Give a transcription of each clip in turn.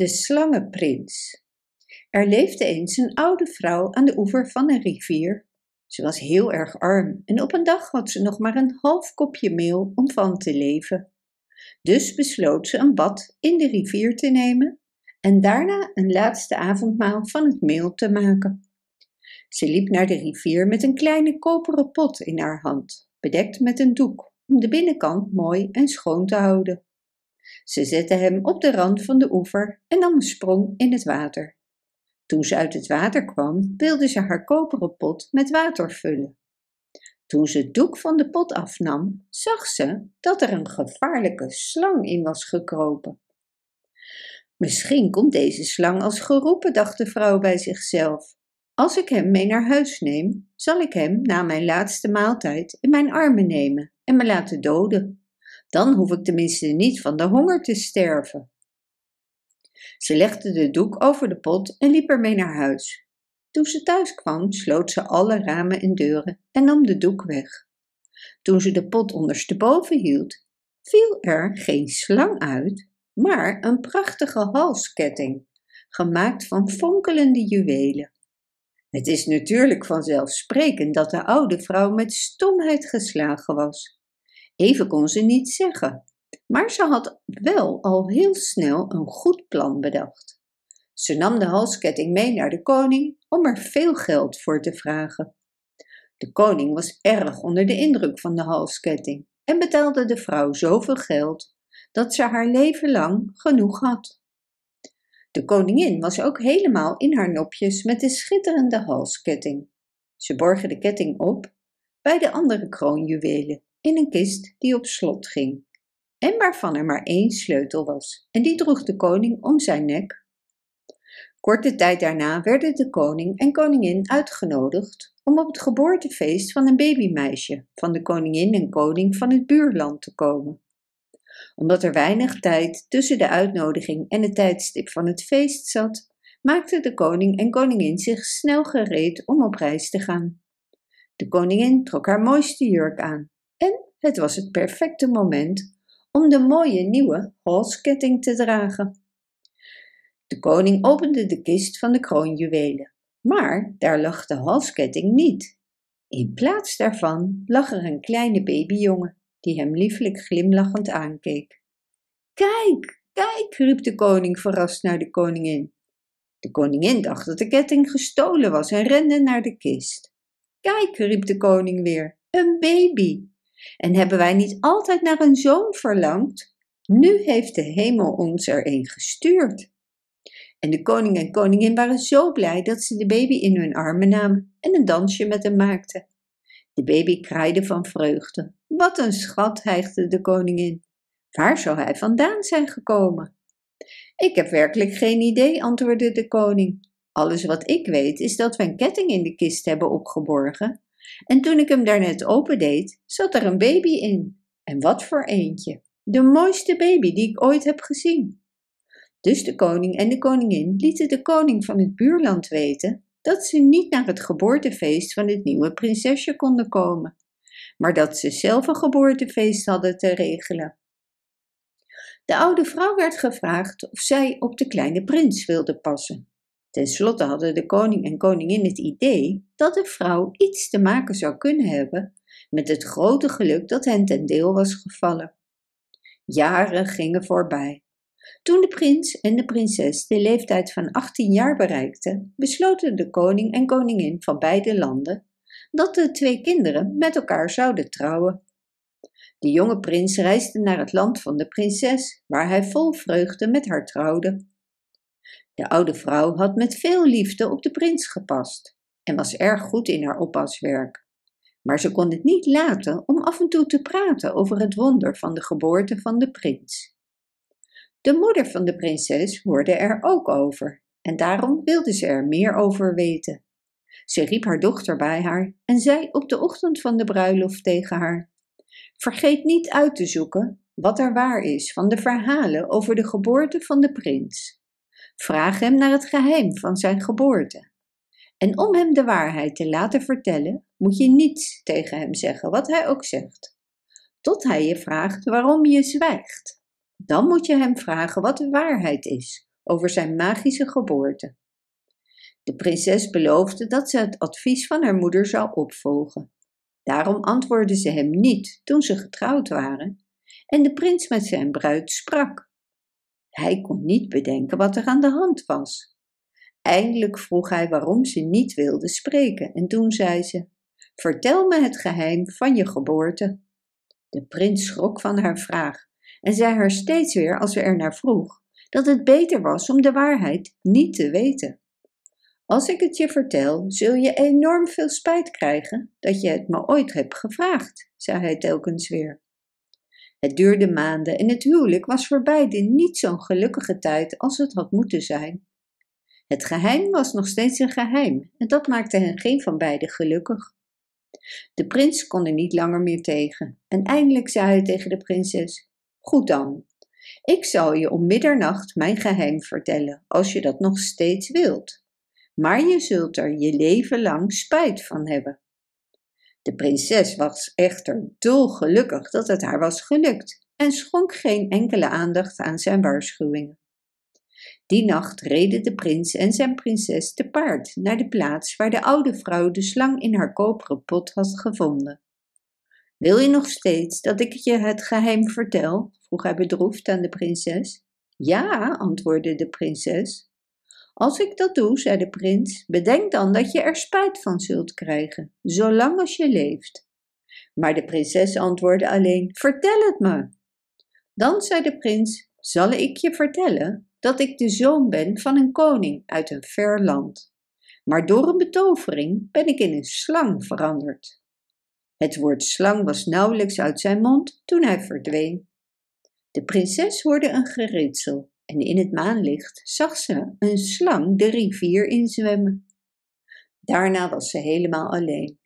De slangenprins. Er leefde eens een oude vrouw aan de oever van een rivier. Ze was heel erg arm en op een dag had ze nog maar een half kopje meel om van te leven. Dus besloot ze een bad in de rivier te nemen en daarna een laatste avondmaal van het meel te maken. Ze liep naar de rivier met een kleine koperen pot in haar hand, bedekt met een doek, om de binnenkant mooi en schoon te houden. Ze zette hem op de rand van de oever en nam een sprong in het water. Toen ze uit het water kwam, wilde ze haar koperen pot met water vullen. Toen ze het doek van de pot afnam, zag ze dat er een gevaarlijke slang in was gekropen. Misschien komt deze slang als geroepen, dacht de vrouw bij zichzelf. Als ik hem mee naar huis neem, zal ik hem na mijn laatste maaltijd in mijn armen nemen en me laten doden. Dan hoef ik tenminste niet van de honger te sterven. Ze legde de doek over de pot en liep ermee naar huis. Toen ze thuis kwam, sloot ze alle ramen en deuren en nam de doek weg. Toen ze de pot ondersteboven hield, viel er geen slang uit, maar een prachtige halsketting, gemaakt van fonkelende juwelen. Het is natuurlijk vanzelfsprekend dat de oude vrouw met stomheid geslagen was. Even kon ze niet zeggen, maar ze had wel al heel snel een goed plan bedacht. Ze nam de halsketting mee naar de koning om er veel geld voor te vragen. De koning was erg onder de indruk van de halsketting en betaalde de vrouw zoveel geld dat ze haar leven lang genoeg had. De koningin was ook helemaal in haar nopjes met de schitterende halsketting. Ze borgen de ketting op bij de andere kroonjuwelen in een kist die op slot ging en waarvan er maar één sleutel was, en die droeg de koning om zijn nek. Korte tijd daarna werden de koning en koningin uitgenodigd om op het geboortefeest van een babymeisje van de koningin en koning van het buurland te komen. Omdat er weinig tijd tussen de uitnodiging en het tijdstip van het feest zat, maakten de koning en koningin zich snel gereed om op reis te gaan. De koningin trok haar mooiste jurk aan en het was het perfecte moment om de mooie nieuwe halsketting te dragen. De koning opende de kist van de kroonjuwelen, maar daar lag de halsketting niet. In plaats daarvan lag er een kleine babyjongen die hem lieflijk glimlachend aankeek. Kijk, kijk, riep de koning verrast naar de koningin. De koningin dacht dat de ketting gestolen was en rende naar de kist. Kijk, riep de koning weer, een baby. En hebben wij niet altijd naar een zoon verlangd? Nu heeft de hemel ons er een gestuurd. En de koning en koningin waren zo blij dat ze de baby in hun armen namen en een dansje met hem maakten. De baby kraaide van vreugde. Wat een schat, hijgde de koningin. Waar zou hij vandaan zijn gekomen? Ik heb werkelijk geen idee, antwoordde de koning. Alles wat ik weet is dat we een ketting in de kist hebben opgeborgen en toen ik hem daarnet opendeed, zat er een baby in. En wat voor eentje. De mooiste baby die ik ooit heb gezien. Dus de koning en de koningin lieten de koning van het buurland weten dat ze niet naar het geboortefeest van het nieuwe prinsesje konden komen, maar dat ze zelf een geboortefeest hadden te regelen. De oude vrouw werd gevraagd of zij op de kleine prins wilde passen. Ten slotte hadden de koning en koningin het idee dat de vrouw iets te maken zou kunnen hebben met het grote geluk dat hen ten deel was gevallen. Jaren gingen voorbij. Toen de prins en de prinses de leeftijd van 18 jaar bereikten, besloten de koning en koningin van beide landen dat de twee kinderen met elkaar zouden trouwen. De jonge prins reisde naar het land van de prinses, waar hij vol vreugde met haar trouwde. De oude vrouw had met veel liefde op de prins gepast en was erg goed in haar oppaswerk. Maar ze kon het niet laten om af en toe te praten over het wonder van de geboorte van de prins. De moeder van de prinses hoorde er ook over en daarom wilde ze er meer over weten. Ze riep haar dochter bij haar en zei op de ochtend van de bruiloft tegen haar: Vergeet niet uit te zoeken wat er waar is van de verhalen over de geboorte van de prins. Vraag hem naar het geheim van zijn geboorte. En om hem de waarheid te laten vertellen, moet je niets tegen hem zeggen, wat hij ook zegt. Tot hij je vraagt waarom je zwijgt. Dan moet je hem vragen wat de waarheid is, over zijn magische geboorte. De prinses beloofde dat ze het advies van haar moeder zou opvolgen. Daarom antwoordde ze hem niet toen ze getrouwd waren en de prins met zijn bruid sprak. Hij kon niet bedenken wat er aan de hand was. Eindelijk vroeg hij waarom ze niet wilde spreken en toen zei ze: Vertel me het geheim van je geboorte. De prins schrok van haar vraag en zei haar steeds weer als ze er naar vroeg dat het beter was om de waarheid niet te weten. Als ik het je vertel, zul je enorm veel spijt krijgen dat je het me ooit hebt gevraagd, zei hij telkens weer. Het duurde maanden en het huwelijk was voor beiden niet zo'n gelukkige tijd als het had moeten zijn. Het geheim was nog steeds een geheim en dat maakte hen geen van beiden gelukkig. De prins kon er niet langer meer tegen en eindelijk zei hij tegen de prinses: Goed dan, ik zal je om middernacht mijn geheim vertellen, als je dat nog steeds wilt. Maar je zult er je leven lang spijt van hebben. De prinses was echter dolgelukkig dat het haar was gelukt en schonk geen enkele aandacht aan zijn waarschuwingen. Die nacht reden de prins en zijn prinses te paard naar de plaats waar de oude vrouw de slang in haar koperen pot had gevonden. Wil je nog steeds dat ik je het geheim vertel? vroeg hij bedroefd aan de prinses. Ja, antwoordde de prinses. Als ik dat doe, zei de prins, bedenk dan dat je er spijt van zult krijgen, zolang als je leeft. Maar de prinses antwoordde alleen: Vertel het me. Dan zei de prins: Zal ik je vertellen dat ik de zoon ben van een koning uit een ver land. Maar door een betovering ben ik in een slang veranderd. Het woord slang was nauwelijks uit zijn mond toen hij verdween. De prinses hoorde een geritsel en in het maanlicht zag ze een slang de rivier inzwemmen. Daarna was ze helemaal alleen.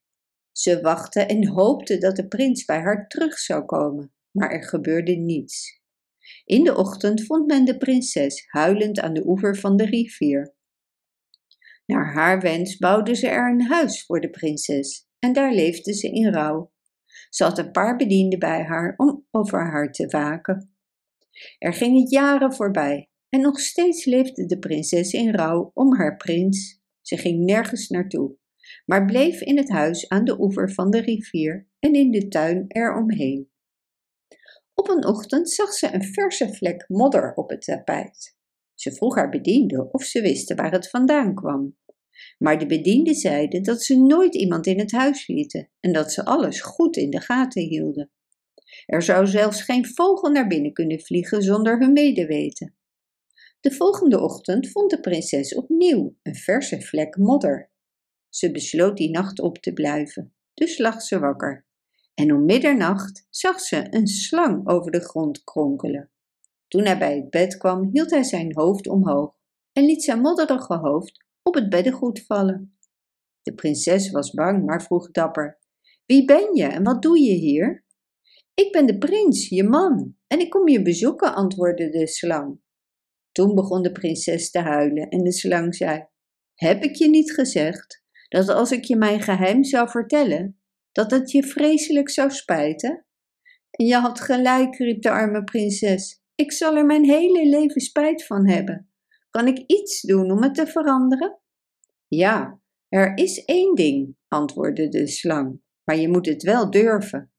Ze wachtte en hoopte dat de prins bij haar terug zou komen, maar er gebeurde niets. In de ochtend vond men de prinses huilend aan de oever van de rivier. Naar haar wens bouwde ze er een huis voor de prinses en daar leefde ze in rouw. Ze had een paar bedienden bij haar om over haar te waken. Er gingen jaren voorbij en nog steeds leefde de prinses in rouw om haar prins. Ze ging nergens naartoe, maar bleef in het huis aan de oever van de rivier en in de tuin eromheen. Op een ochtend zag ze een verse vlek modder op het tapijt. Ze vroeg haar bediende of ze wisten waar het vandaan kwam. Maar de bedienden zeiden dat ze nooit iemand in het huis lieten en dat ze alles goed in de gaten hielden. Er zou zelfs geen vogel naar binnen kunnen vliegen zonder hun medeweten. De volgende ochtend vond de prinses opnieuw een verse vlek modder. Ze besloot die nacht op te blijven, dus lag ze wakker en om middernacht zag ze een slang over de grond kronkelen. Toen hij bij het bed kwam, hield hij zijn hoofd omhoog en liet zijn modderige hoofd op het beddengoed vallen. De prinses was bang, maar vroeg dapper: Wie ben je en wat doe je hier? Ik ben de prins, je man, en ik kom je bezoeken, antwoordde de slang. Toen begon de prinses te huilen en de slang zei: Heb ik je niet gezegd dat als ik je mijn geheim zou vertellen, dat het je vreselijk zou spijten? En je had gelijk, riep de arme prinses. Ik zal er mijn hele leven spijt van hebben. Kan ik iets doen om het te veranderen? Ja, er is één ding, antwoordde de slang, maar je moet het wel durven.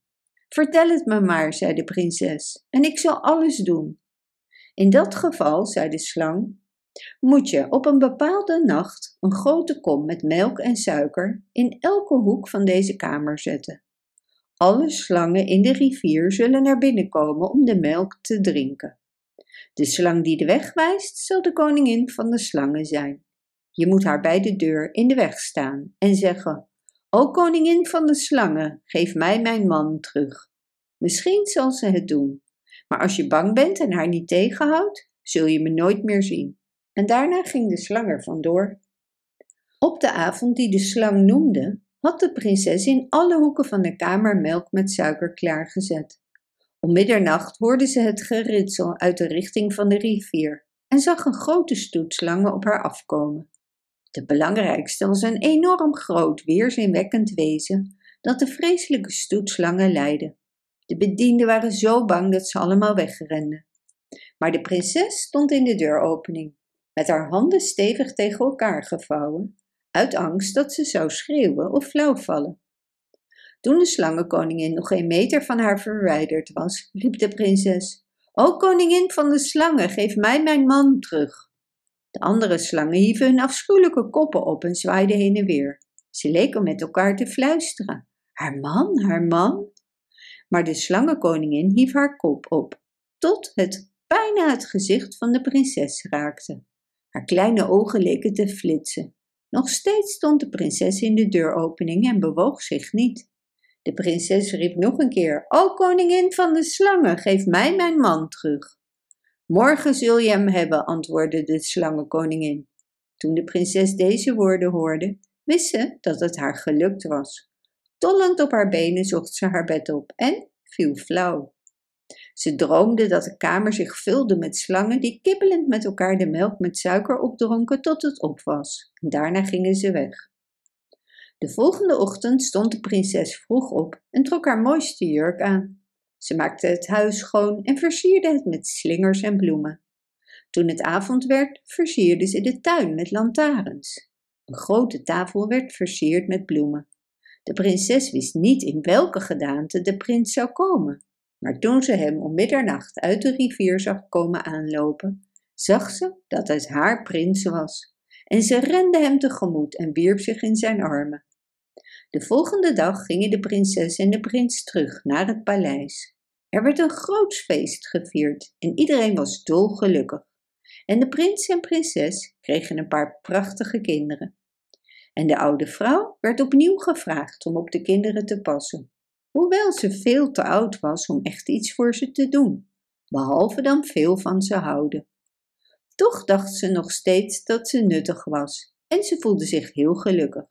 Vertel het me maar, zei de prinses, en ik zal alles doen. In dat geval, zei de slang, moet je op een bepaalde nacht een grote kom met melk en suiker in elke hoek van deze kamer zetten. Alle slangen in de rivier zullen naar binnen komen om de melk te drinken. De slang die de weg wijst, zal de koningin van de slangen zijn. Je moet haar bij de deur in de weg staan en zeggen: O koningin van de slangen, geef mij mijn man terug. Misschien zal ze het doen, maar als je bang bent en haar niet tegenhoudt, zul je me nooit meer zien en daarna ging de slang er vandoor. Op de avond die de slang noemde, had de prinses in alle hoeken van de kamer melk met suiker klaargezet. Om middernacht hoorde ze het geritsel uit de richting van de rivier en zag een grote stoet slangen op haar afkomen. De belangrijkste was een enorm groot, weerzinwekkend wezen dat de vreselijke stoet slangen leidde. De bedienden waren zo bang dat ze allemaal wegrenden. Maar de prinses stond in de deuropening met haar handen stevig tegen elkaar gevouwen, uit angst dat ze zou schreeuwen of flauw vallen. Toen de slangenkoningin nog een meter van haar verwijderd was, riep de prinses: O koningin van de slangen, geef mij mijn man terug. De andere slangen hieven hun afschuwelijke koppen op en zwaaiden heen en weer. Ze leken met elkaar te fluisteren. Haar man, haar man. Maar de slangenkoningin hief haar kop op, tot het bijna het gezicht van de prinses raakte. Haar kleine ogen leken te flitsen. Nog steeds stond de prinses in de deuropening en bewoog zich niet. De prinses riep nog een keer: O koningin van de slangen, geef mij mijn man terug. Morgen zul je hem hebben, antwoordde de slangenkoningin. Toen de prinses deze woorden hoorde, wist ze dat het haar gelukt was. Tollend op haar benen zocht ze haar bed op en viel flauw. Ze droomde dat de kamer zich vulde met slangen die kibbelend met elkaar de melk met suiker opdronken tot het op was. daarna gingen ze weg. De volgende ochtend stond de prinses vroeg op en trok haar mooiste jurk aan. Ze maakte het huis schoon en versierde het met slingers en bloemen. Toen het avond werd, versierde ze de tuin met lantaarns. Een grote tafel werd versierd met bloemen. De prinses wist niet in welke gedaante de prins zou komen, maar toen ze hem om middernacht uit de rivier zag komen aanlopen, zag ze dat het haar prins was. En ze rende hem tegemoet en wierp zich in zijn armen. De volgende dag gingen de prinses en de prins terug naar het paleis. Er werd een groot feest gevierd en iedereen was dolgelukkig. En de prins en prinses kregen een paar prachtige kinderen. En de oude vrouw werd opnieuw gevraagd om op de kinderen te passen, hoewel ze veel te oud was om echt iets voor ze te doen, behalve dan veel van ze houden. Toch dacht ze nog steeds dat ze nuttig was en ze voelde zich heel gelukkig.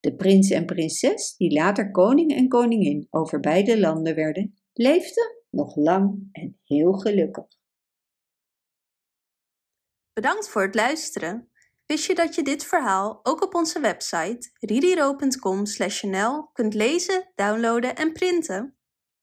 De prins en prinses, die later koning en koningin over beide landen werden, leefden nog lang en heel gelukkig. Bedankt voor het luisteren. Wist je dat je dit verhaal ook op onze website ririro.com/nl kunt lezen, downloaden en printen?